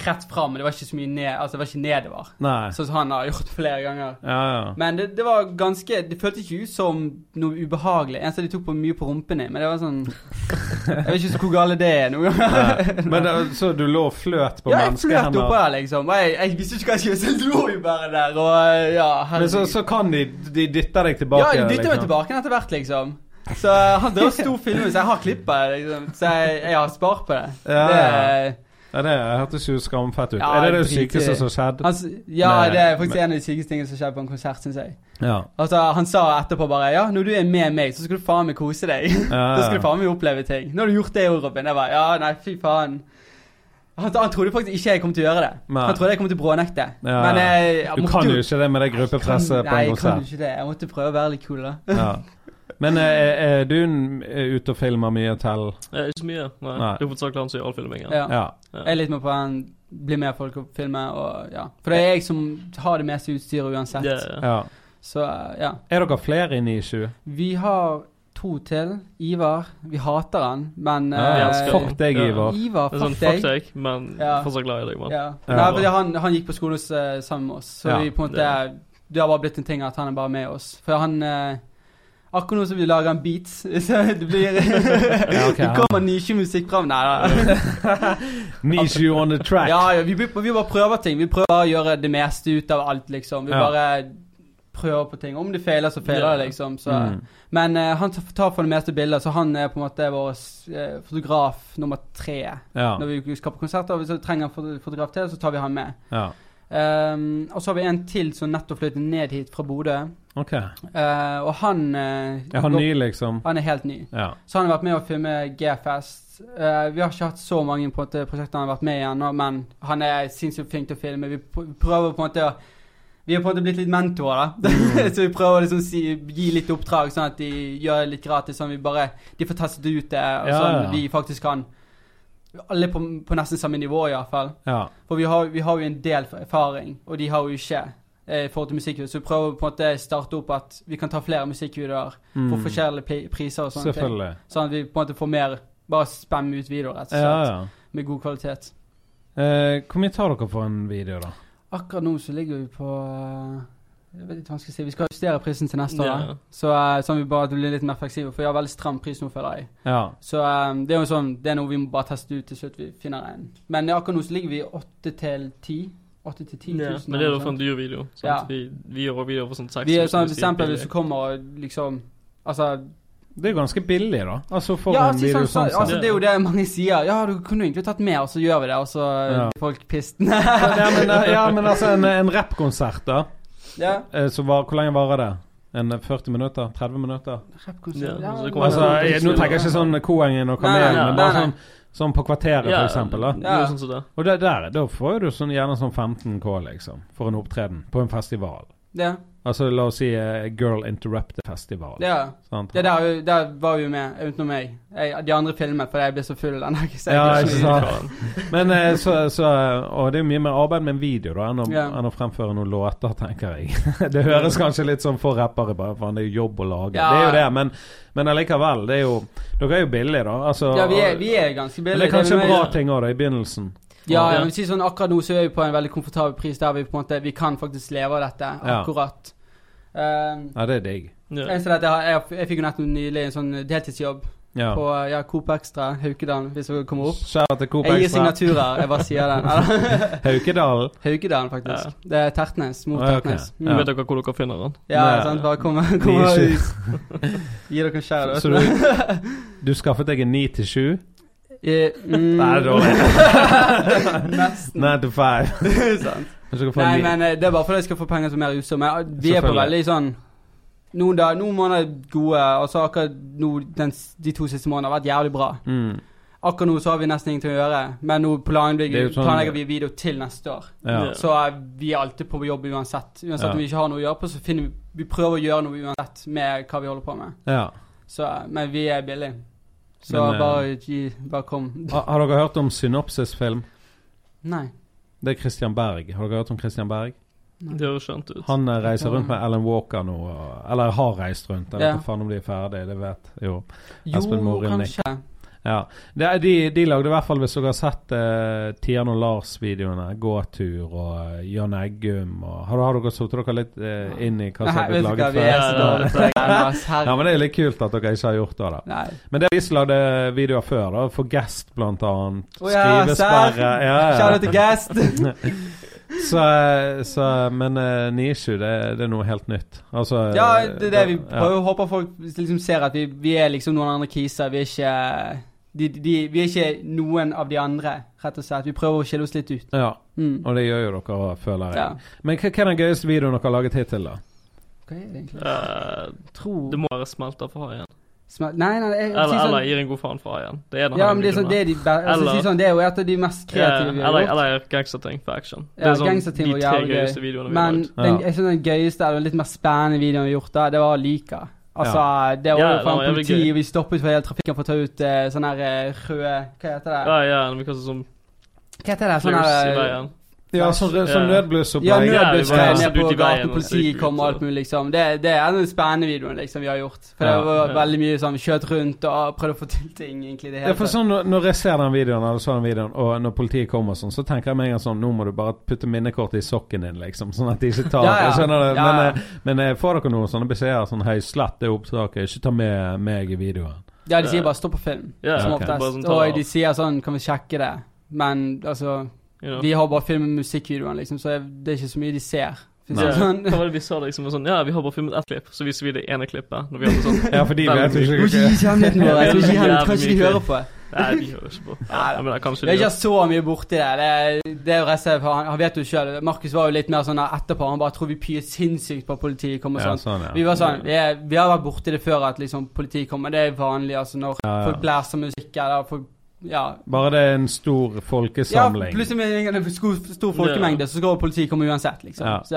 rett fram. Det var ikke så mye ned, altså, det var ikke nedover. Nei. Sånn som han har gjort flere ganger. Ja, ja. Men det, det var ganske Det føltes ikke ut som noe ubehagelig. Eneste de tok på mye på rumpene, men det var sånn Jeg vet ikke så hvor gale det er noen (laughs) ganger. Men det, så du lå og fløt på Ja, jeg fløt oppå her der, liksom. Jeg, jeg visste ikke hva jeg skulle så jeg lå jo bare der, og ja Men så, så kan de De dytter deg tilbake? Ja, de dytter meg liksom. tilbake etter hvert, liksom. Så (laughs) han drev og sto og filmet, så jeg har klippet liksom. Så jeg, jeg har spart på det. Ja, det ja. Ja, det hørtes jo skamfett ut. Ja, er det det sykeste som skjedde? Altså, ja, Med- det er faktisk med- en av de sykeste tingene som skjedde på en konsert, syns jeg. Ja. Altså, Han sa etterpå bare Ja, når du er med meg, så skal du faen meg kose deg. Ja, da (laughs) skal du faen meg oppleve ting. Nå har du gjort det, Robin. Jeg bare Ja, nei, fy faen. Han, han trodde faktisk ikke jeg kom til å gjøre det. Nei. Han trodde jeg kom til å brånekte. Ja. Men jeg, jeg Du kan jo ikke det med det gruppepresset på Nei, jeg kan jo ikke det. Jeg måtte prøve å være litt kul, da. Ja. (laughs) Men er, er du er ute og filmer mye til Eh, ikke så mye. Nei. Nei. Det er hovedsakelig han som gjør all filmingen. Ja. Ja. Ja. Jeg er litt med på han blir med folk og filmer, og ja. For det er jeg som har det meste utstyret uansett. Ja, ja. ja. Så ja. Er dere flere i 9-7? Vi har to til. Ivar. Vi hater han, men Ja, eh, Fuck deg, Ja. Ivar. fuck, Det er sånn fuck fuck deg. deg, men Ja. fortsatt glad i deg, mann. Ja. Ja. Nei, han, han gikk på skole hos, eh, sammen med oss, så Ja. vi på en måte Det har bare blitt en ting at han er bare med oss. For han eh, Akkurat nå som vi lager en beat, (laughs) så det blir Ja, okay, Det (laughs) ja. kommer nisjemusikk fram. Nei da. (laughs) 9-7 on the track. Ja, ja, vi, vi bare prøver ting. Vi prøver å gjøre det meste ut av alt, liksom. Vi Ja. bare prøver på ting. Om det feiler, så feiler det, liksom. Så. Mm. Men uh, han tar for det meste bilder, så han er på en måte vår uh, fotograf nummer tre. Ja. Når vi skal på konserter, og hvis vi trenger en fotograf til, så tar vi han med. Um, og så har vi en til som nettopp flyttet ned hit fra Bodø. Ok. Uh, og han uh, Er han går- ny, liksom? Han er helt ny. Ja. Så han har vært med å filme G-fest. Uh, vi har ikke hatt så mange på måte, prosjekter han har vært med i ennå, men han er sinnssykt flink til å filme. Vi prøver på en måte å Vi har på en måte blitt litt mentorer, da. (laughs) så vi prøver å liksom si, gi litt oppdrag, sånn at de gjør det litt gratis. Sånn vi bare De får testet ut det, og Ja, sånn ja. vi faktisk kan Alle på, på nesten samme nivå, iallfall. ja. For vi har, vi har jo en del erfaring, og de har jo ikke. eh, I forhold til musikkvideo, så vi prøver på en måte starte opp at vi kan ta flere musikkvideoer for Mm. forskjellige priser og sånne ting. Sånn at vi på en måte får mer Bare spemme ut videoer, rett og slett. Ja, ja. Med god kvalitet. Eh, hvor mye tar dere for en video, da? Akkurat nå så ligger vi på vet ikke hva jeg skal si. Vi skal justere prisen til neste år. Ja. Så eh, sånn vi bare blir litt mer fleksible, for vi har veldig stram pris nå, føler jeg. Ja. Så eh, det er jo sånn Det er noe vi må bare teste ut til slutt. Vi finner en. Men akkurat nå så ligger vi 8 til ti. Åtte til ti Ja, tusen. men det er jo for en dyr video. Sant? Ja. Vi, vi gjør videoer for sånn 6000. Vi er sånn for er eksempel hvis du kommer og liksom Altså Det er jo ganske billig, da. Altså for ja, en altså, video sånn, sånn altså, det er jo det mange sier. Ja, du kunne egentlig tatt mer, og så gjør vi det, og så Ja. folk pisten. ja, men, ja, men altså, en, en rappkonsert, da. Ja. Eh, Så var, hvor lenge varer det? En 40 minutter? 30 minutter? Ja, Ja, så det det kommer Altså, jeg, nå tenker jeg ikke sånn Koengen og Kamelen, men bare sånn, sånn på kvarteret, for eksempel. Da. er sånn. Og det, der, da får du sånn, gjerne sånn 15 K, liksom, for en opptreden på en festival. Ja. Altså, la oss si uh, Girl Interrupted-festival. ja. Sant? Ja, der, der var vi jo med, utenom meg. Jeg, de andre filmet fordi jeg ble så full den dagen. Ja, ikke sant. Men uh, så, så Og det er jo mye mer arbeid med en video da enn å, Ja. enn å fremføre noen låter, tenker jeg. (laughs) det høres kanskje litt sånn for rappere bare for det er jo jobb å lage. Ja. Det er jo det, men, men allikevel. Det er jo Dere er jo billige, da. Altså, Ja, vi er, vi er ganske men det er kanskje det er bra ting òg, i begynnelsen. Ja, Ja. jeg vil si sånn akkurat nå så er vi på en veldig komfortabel pris der vi på en måte Vi kan faktisk leve av dette Ja. akkurat. Um, Ja, det er digg. Ja. eneste at jeg, jeg, jeg fikk jo nettopp nylig en sånn deltidsjobb Ja. på ja, Coop Extra, Haukedalen, hvis dere kommer opp. Skjæra til Coop Jeg gir signaturer, jeg bare sier den. (laughs) Haukedalen. Haukedalen, faktisk. Det er Tertnes. Mot ok. Tertnes. Ja. Mm. Vet dere hvor dere finner den? Ja, Nei. sant. Bare kom, (laughs) kom Ni. Gi dere en skjær, Så du, (laughs) du skaffet deg en 9 til 7? Eh, mm, Nei. (laughs) Nesten. Nine to five. (laughs) Nei, men eh, det er bare fordi jeg skal få penger som mer utstyr. Men vi er på veldig sånn Noen, da, noen måneder er gode, og så akkurat nå, den, de to siste månedene har vært jævlig bra. mm. Akkurat nå så har vi nesten ingenting å gjøre, men nå planlegger, er sånn- planlegger vi video til neste år. ja. Så vi er alltid på jobb uansett. Uansett Ja. om vi ikke har noe å gjøre på, så finner vi Vi prøver å gjøre noe uansett med hva vi holder på med. ja. Så, eh, men vi er billige. Så Men, eh, bare, gi, bare kom. Har, har dere hørt om Synopsis-film? Nei. Det er Christian Berg. Har dere hørt om Christian Berg? Det høres kjent ut. Han eh, reiser rundt med Alan Walker nå, eller har reist rundt. Jeg vet Ja. ikke faen om de er ferdige, det vet jo. Espen Morin. Nick. kanskje. Ja. Er- de, de lagde i hvert fall, hvis dere har sett uh, Tian og Lars-videoene, Gåtur og uh, Jan Eggum og Har, har dere satt dere litt eh, inn i hva som har blitt laget før? Ja, men det er litt kult at dere ikke har gjort det. da. Men det er vi lagde videoer før, da. For Guest, blant annet. Oh, ja, Skrivesperre. Ja, ja. Shout out til Guest! (laughs) Så, så Men uh, Nishu, det, det er noe helt nytt. Altså Ja, det er det vi ja. Håper folk liksom ser at vi, vi er liksom noen andre kiser. Vi er ikke De, de, vi er ikke noen av de andre, rett og slett. Vi prøver å skille oss litt ut. Ja, Mm. og det gjør jo dere, føler jeg. Ja. Men hva, hva er den gøyeste videoen dere har laget hittil, da? Hva er det egentlig? Uh, Tror det må være smelta for haien. Nei, nei, jeg, Eller, sånn, eller gir en god faen fra haien. Det er Ja, men det er, sånn, det, er de, be- altså, Eller- sånn, det er jo et av de mest kreative vi har gjort. eller gangsterting for action. Det Ja, er sånn de tre gøyeste videoene vi har Men den, Ja. jeg synes den gøyeste eller litt mer spennende videoen vi har gjort da, det var Lika. Altså, det var Ja, jo det faen politi, vi stoppet for hele trafikken for å ta ut uh, sånne her uh, røde Hva heter det? Ja, ja, vi kaster sånn Hva heter det? Sånne her eh. Ja, sånn, sånn Ja. nødblussopplegg. Ja, vi ned på gaten, politiet kommer kom og alt mulig, liksom. Det, det er den spennende videoen liksom, vi har gjort. For Ja, det var ja. veldig mye sånn kjørt rundt og prøvd å få til ting, egentlig. Det hele. Ja, for sånn, når- jeg ser den videoen, eller så den videoen, og når politiet kommer sånn, så tenker jeg med en gang sånn Nå må du bare putte minnekortet i sokken din, liksom. Sånn at de ikke tar (laughs) Ja, ja. Skjønner du? Ja, ja. Men, eh, men eh, får dere noen sånne beskjeder sånn Hei, slett det opptaket. Ikke ta med meg i videoen. Ja, de sier bare 'stopp på film', Ja, som okay. Oftest. sånn, Og de sier sånn 'kan vi sjekke det'? Men altså you know. Vi har bare filmet musikkvideoen, liksom, så det er ikke så mye de ser. Nei. sånn. Hva var det vi sa liksom? Sånn, ja, vi har bare filmet ett klipp, så viser vi det ene klippet. Når vi hadde sånn Ja, for de Veldig vet ikke. Jeg Kanskje de hører på. Nei, de hører ikke på. (laughs) Nei, ja, men kanskje Vi de er ikke så mye borti det. Det er, det er for han, han vet jo sjøl. Markus var jo litt mer sånn etterpå. Han bare tror vi pyet sinnssykt på at politiet kommer og Ja, sånn. sånn, ja. Vi var sånn, vi, er, vi har vært borti det før at liksom politiet kommer. Det er vanlig altså når Ja, ja. folk blæser musikk eller folk Ja. Bare det er en stor folkesamling? ja plutselig med en stor, folkemengde, så skal politiet komme uansett, liksom. Ja. Så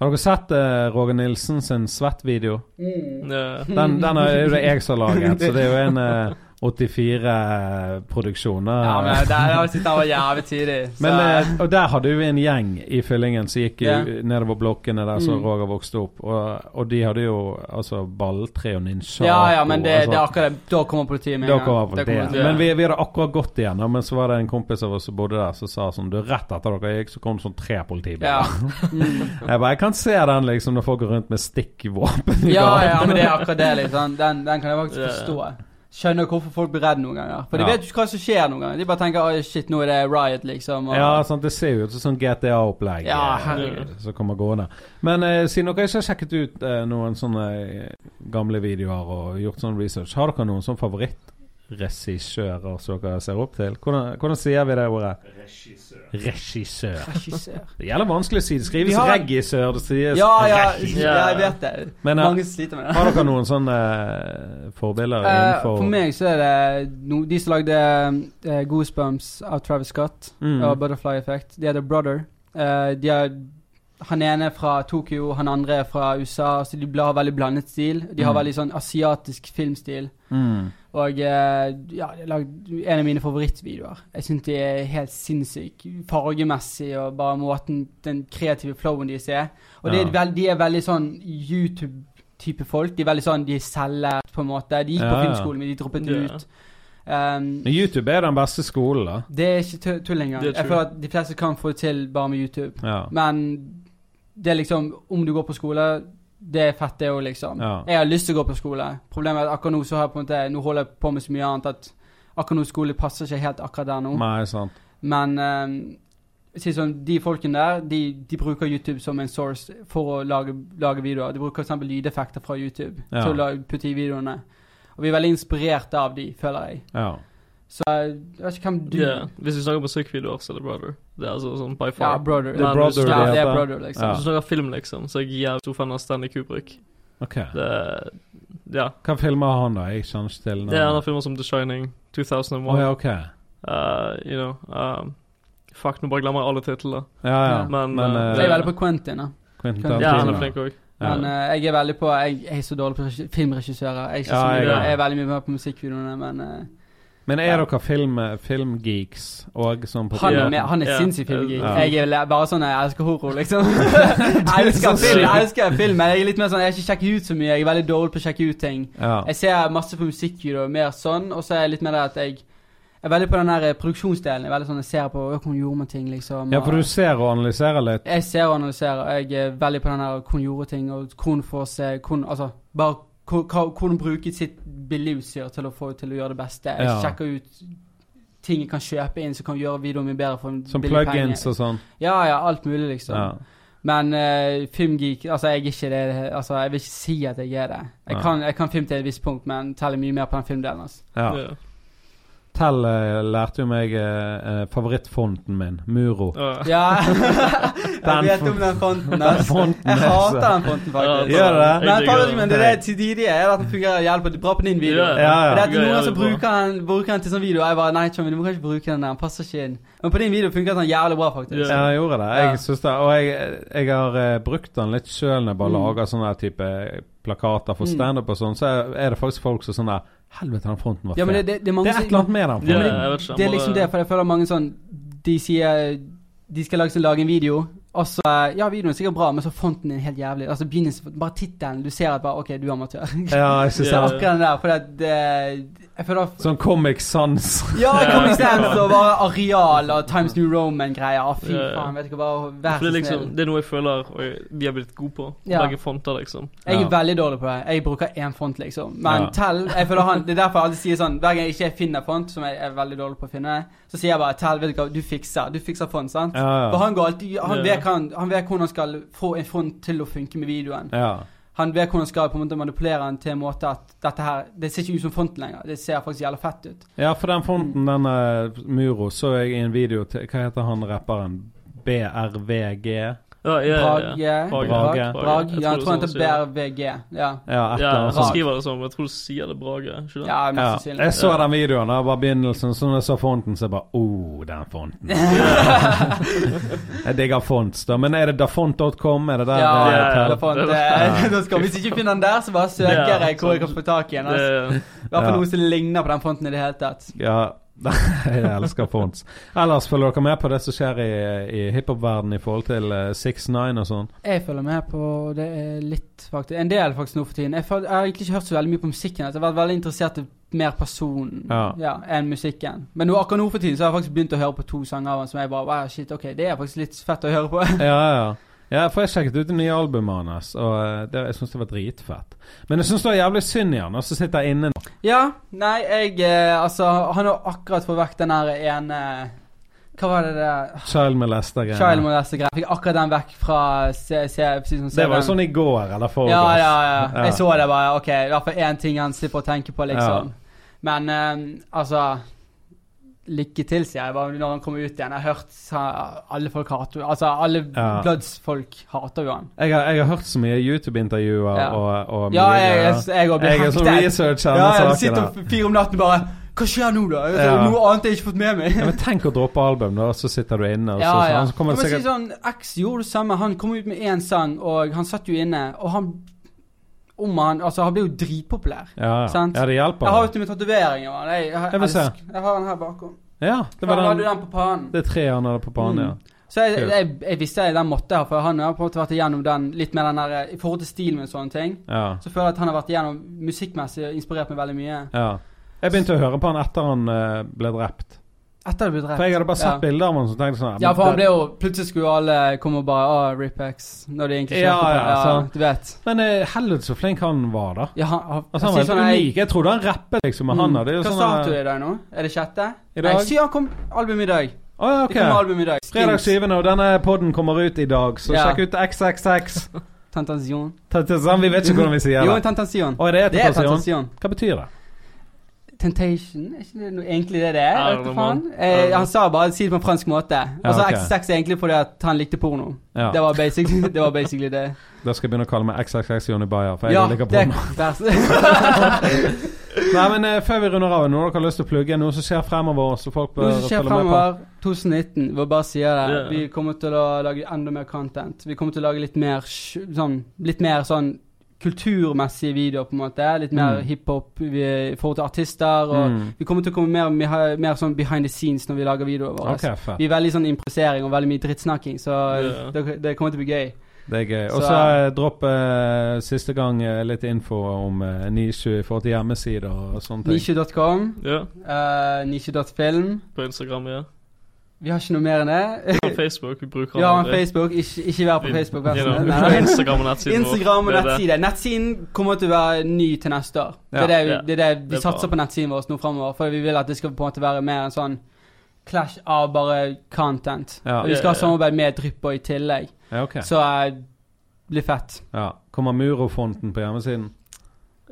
Har dere sett uh, Roger Nilsen sin Svett-video? mm. Den, den er jo det jeg som har laget, så det er jo en (laughs) eh, 84-produksjon. Ja, men der sitter han var jævlig tidlig. Men, eh, og der hadde vi en gjeng i fyllingen som gikk Ja. jo nedover blokkene der som Mm. Roger vokste opp. Og, og de hadde jo altså balltre og ninja. ja, ja, men det, altså, det er akkurat. Da kommer politiet med en gang. det. Men vi, vi hadde akkurat gått igjen, men så var det en kompis av oss som bodde der, som sa sånn Du, rett etter dere gikk, så kom det sånn tre politibiler. Ja. (laughs) Jeg bare Jeg kan se den, liksom, når folk går rundt med stikkvåpen i Ja, ja, men det er akkurat det, liksom. Den, den kan jeg faktisk forstå. Skjønner hvorfor folk blir redde noen ganger. For de Ja. vet jo ikke hva som skjer noen ganger. De bare tenker oh, shit, nå er det riot, liksom. Og, Ja, sant, det ser jo ut som sånn GTA-opplegg Ja, eh, herregud. som kommer gående. Men eh, siden dere ikke har sjekket ut eh, noen sånne eh, gamle videoer og gjort sånn research, har dere noen sånn favorittregissører som dere ser opp til? Hvordan, hvordan sier vi det ordet? Regissør. Regissør. Det gjelder vanskelig å si. Det skrives har- regissør, det sies Ja, ja, regissør. ja, jeg vet det. Men eh, Mange sliter med det. har dere noen sånne uh, forbilder innenfor for meg så er det no, de som lagde uh, Goosebumps av Travis Scott Mm. og Butterfly Effect. De heter Brother. Uh, de er han ene er fra Tokyo, han andre er fra USA. Så de har veldig blandet stil. De har Mm. veldig sånn asiatisk filmstil. mm. Og eh, ja, de har lagd en av mine favorittvideoer. Jeg syns de er helt sinnssyke. Fargemessig og bare måten Den kreative flowen deres er. Og det er veld, de er veldig sånn YouTube-type folk. De er veldig sånn De er selvlært, på en måte. De gikk på Ja, på filmskolen, men de droppet Ja. ut. Um, YouTube er den beste skolen, da. det er ikke tull- engang. Jeg føler at de fleste kan få det til bare med YouTube. Ja. Men det er liksom Om du går på skole, det er fett, det òg, liksom. Ja. Jeg har lyst til å gå på skole. Problemet er at akkurat nå så har jeg på en måte Nå holder jeg på med så mye annet at akkurat nå skole passer ikke helt akkurat der nå. Nei, sant. Men um, sånn, de folkene der, de, de bruker YouTube som en source for å lage, lage videoer. De bruker f.eks. lydeffekter fra YouTube Ja. til å putte i videoene. Og vi er veldig inspirert av de, føler jeg. Ja. Så jeg vet ikke hvem du yeah. Hvis vi snakker musikkvideoer, så er det Brother. Det er altså sånn by Ja, far. brother. Det er Men brother hvis Ja, det er brother, liksom. Ja. Hvis du snakker film, liksom, så er jeg jævlig stor fan av Stanley Kubrick. Ok. Det Ja. Hva filmer har han, da? Jeg kjenner ikke til Det er en av filmer som The Shining, 2001. Oh, ja, ok. Uh, you know um, Fuck, nå bare glemmer jeg alle titlene. Ja, ja. Ja. Men, Men, eh, Jeg er veldig på Quentin, da. Quentin Ja, Ja, han er flink òg. Ja. Men uh, jeg er veldig på Jeg, jeg er så dårlig på filmregissører. Jeg Ja, jeg jeg, er. veldig mye mer på musikkvideoene, men eh, Men er dere film, filmgeeks og sånn han, er, med, han er sinnssykt filmgeek. Jeg er bare sånn Jeg elsker horror, liksom. (laughs) jeg elsker film, jeg elsker film, men jeg er litt mer sånn Jeg er ikke sjekker ut så mye. Jeg er veldig dårlig på å sjekke ut ting. Jeg ser masse på musikkvideoer, mer sånn, og så er jeg litt mer det at jeg jeg er veldig på den der eh, produksjonsdelen. Jeg er veldig sånn Jeg ser på «Å, hvordan gjorde man ting, liksom. ja, for du ser og analyserer litt. Jeg ser og analyserer. Jeg er veldig på den der hvordan gjorde ting, og hvordan få se hvordan, Altså, bare hvordan bruke sitt billigutstyr til å få til å gjøre det beste. Ja. sjekker ut ting jeg kan kjøpe inn som kan gjøre videoen min bedre for en Som plugins og sånn. Ja, ja, alt mulig, liksom. Ja. Men uh, filmgeek Altså, jeg er ikke det. Altså, jeg vil ikke si at jeg er det. Jeg, ja. kan, jeg kan film til et visst punkt, men teller mye mer på den filmdelen. Altså. Ja. Tell uh, lærte jo meg uh, favorittfonten min, Muro. Ja. Ja. (laughs) jeg vet om den fonten. (laughs) Den fonten Jeg er hater den fonten, faktisk. Gjør det? Men favorittmen, det er det de er at den fungerer jævlig bra på din video. Ja, Ja. Det er til noen som bruker den, bruker den til sånn video. Jeg bare Nei, Tommy, du må ikke bruke den der. Den passer ikke inn. Men på din video funker den jævlig bra, faktisk. Ja. Ja, jeg gjorde det. Ja. Jeg synes det og jeg, jeg har uh, brukt den litt sjøl når jeg bare Mm. lager sånne type plakater for Mm. standup og sånn. Så er det faktisk folk som sånn der Helvete, den fronten var Ja, det, fet. det, det er Det er et eller annet med den Ja. Det er liksom det, for jeg føler mange sånn De sier De skal lage, lage en video, og så eh, Ja, videoen er sikkert bra, men så fonten er helt jævlig. Altså begynnelsen Bare tittelen. Du ser at bare OK, du er amatør. (laughs) Ja, jeg synes Så Ja. det. akkurat den der, for det, det Jeg føler Sånn Comic Sans. Ja, Ja. (laughs) Comic Sans og bare areal og Times New Roman-greier. Fy Ja, ja. faen, vet ikke bare Vær så liksom, snill. det er noe jeg føler og vi har blitt gode på. Ja. Begge fonter, liksom. Jeg er veldig dårlig på det. Jeg bruker én font, liksom. Men Ja. Tell jeg føler han, Det er derfor jeg alltid sier sånn Hver gang jeg ikke finner font, som jeg er veldig dårlig på å finne, så sier jeg bare Tell, vet du hva, du fikser. Du fikser font, sant? Ja, For han går alltid Han Ja. Vet, han, han vet hvordan han skal få en front til å funke med videoen. ja. Han vet hvordan han skal på en måte manipulere den til en måte at dette her Det ser ikke ut som fonten lenger. Det ser faktisk jævla fett ut. Ja, for den fonten, denne eh, Muro, så jeg i en video til Hva heter han rapperen? BRVG? Ja, ja, ja, Brage ja. Brage. Brage. Brage. Jeg Ja, jeg tror han heter er sånn BRVG. Ja. Ja, han skriver det sånn, jeg tror du sier det Brage. Ikke det? ja, mest Ja, jeg så den videoen. Det var begynnelsen. Så når jeg så fonten, så jeg bare Oh, den fonten. (laughs) jeg digger fonts, da. Men er det dafont.com? Er det der? Ja, dafont ja, ja. Eh, (laughs) Hvis ikke finner den der, så bare søker jeg hvor jeg kan få tak i den. Altså. I hvert fall noe som ligner på den fonten i det hele tatt. Ja, (laughs) jeg elsker fonts. Ellers følger dere med på det som skjer i, i hiphop-verdenen i forhold til uh, 6ix9ine og sånn? Jeg følger med på det er litt, faktisk. En del faktisk nå for tiden. Jeg, jeg har egentlig ikke hørt så veldig mye på musikken. Jeg har vært veldig interessert i mer personen Ja. enn musikken. Men nå, akkurat nå for tiden så har jeg faktisk begynt å høre på to sanger av han som jeg bare wow, shit, ok, det er faktisk litt fett å høre på. Ja, ja. Ja, for jeg sjekket ut det nye albumet hans, og eh, det, jeg syns det var dritfett. Men jeg syns det var jævlig synd i han, og så sitter jeg inne ja, nei, jeg eh, Altså, han har akkurat fått vekk den der ene Hva var det det Child Child molester-greiene. Fikk akkurat den vekk fra se, se, Det var jo sånn i går, eller forgårs. Ja, ja, ja. Ja. Jeg så det bare. Ok, i hvert fall én ting han slipper å tenke på, liksom. Men um, altså Lykke til, sier jeg bare når han kommer ut igjen. Jeg har hørt alle folk hater Altså, alle Ja. Bloods-folk hater jo han. Jeg har, jeg har hørt så mye YouTube-intervjuer Ja. og, og Ja, mye jeg, jeg, jeg, jeg er sånn researcher Ja, jeg sitter fire om natten bare Hva skjer nå, da? Ja. Noe annet jeg ikke fått med meg. Ja, men tenk å droppe album, da, så sitter du inne, og så, Ja, ja. så kommer det sikkert... si sånn, X gjorde det samme. Han kom ut med én sang, og han satt jo inne. Og han om han, altså Han ble jo dritpopulær. Ja, ja. Sant? ja det hjelper. Jeg har jo til med tatovering av han. Jeg, jeg, Jeg elsker- jeg har den her bakom. Ja, det Han var hadde den, den på panen. det er tre han hadde på panen, Mm. ja. Så jeg, jeg, jeg visste jeg den måtte ha, for han har på en måte vært igjennom den litt mer den der eh, I forhold til stilen og sånne ting, ja. så føler jeg at han har vært igjennom musikkmessig og inspirert meg veldig mye. ja. Jeg begynte å høre på han etter han eh, ble drept. Etter det ble drept. For jeg hadde bare sett ja. bilder av han så tenkte sånn Ja, for han ble jo Plutselig skulle jo alle komme og bare Å, Ripex. Når de egentlig Ja, ja, ja, ja. Du vet. Men uh, helvete så flink han var, da. Ja, han, han, Altså, han var helt sånn, unik. Jeg trodde han rappet, liksom, han Mm. jo Hva sånn du i dag nå? Er det sjette? I Nei, dag? si han kom album i dag. Å ja, Det kommer album i dag. Fredag Skins. 7., og denne podden kommer ut i dag, så sjekk ut XXX. (laughs) Tentation. Tentacion, Vi vet ikke hvordan vi sier Jo, det. Tentation. Å, det er Det er Tentacion? Hva betyr det? Temptation? Er ikke det noe, egentlig det det er? Vet du faen? Eh, han sa bare si det på en fransk måte. Og så ja, okay. er egentlig fordi at han likte porno. Ja. Det var basically (laughs) det. Var basically det. Da skal jeg begynne å kalle meg XXX Johnny Bayer, for jeg Ja, liker det porno. er (laughs) Nei, men eh, før vi runder av, noe dere har lyst til å plugge? Noe som skjer fremover, så folk bør Noe som skjer fremover 2019, vi bare sier det. Yeah. Vi kommer til å lage enda mer content. Vi kommer til å lage litt mer sånn Litt mer sånn kulturmessige videoer, på en måte. Litt mer Mm. hiphop i forhold til artister. Og Mm. vi kommer til å komme mer, mer, mer sånn behind the scenes når vi lager videoene våre. Okay. Vi er veldig sånn improvisering og veldig mye drittsnakking, så yeah. det, det kommer til å bli gøy. Det er gøy. Og så uh, dropp uh, siste gang uh, litt info om uh, Nishu i forhold til hjemmesider og sånne ting. Nishu.com. Yeah. uh, nisje.film. på Instagram, ja. Vi har ikke noe mer enn det. På Facebook, vi bruker Vi har en. Facebook, ikke, ikke vær på Facebook. vær you så know, snill. vi Nei. (laughs) Instagram og nettsiden vår. Instagram og nettside. Nettsiden kommer til å være ny til neste år. Det er det, vi, Ja. det, er det vi Det er satser bra. på nettsiden vår nå fremover. For vi vil at det skal på en måte være mer en sånn clash av bare content. Ja. Og vi skal ha Ja, ja. samarbeid med Drypper i tillegg. Ja, okay. Så uh, blir fett. Ja. Kommer Murofonten på hjemmesiden?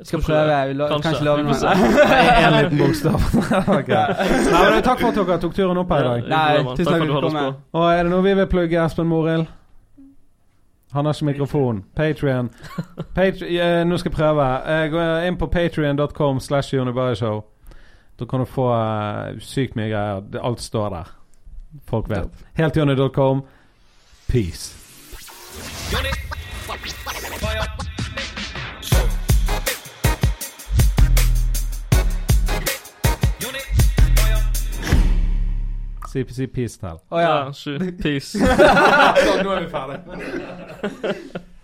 Skal prøve. Vi lo Kanskje. kan ikke love noe. Én. (laughs) En liten bokstav. (laughs) okay. Nei, men Takk for at dere tok turen opp her i dag. Nei, tusen takk for du at du kom på. Og er det noe vi vil plugge, Espen Morild? Han har ikke mikrofon. Patrion. (laughs) Patri eh, nå skal jeg prøve. Eh, gå inn på patrion.com slash Show. Da kan du få eh, sykt mye greier. Alt står der. Folk vet. Heltjonny.com. Peace. Si, si peace til. Å ja. Ja, sju. sånn, (laughs) Nå er vi ferdig. (laughs)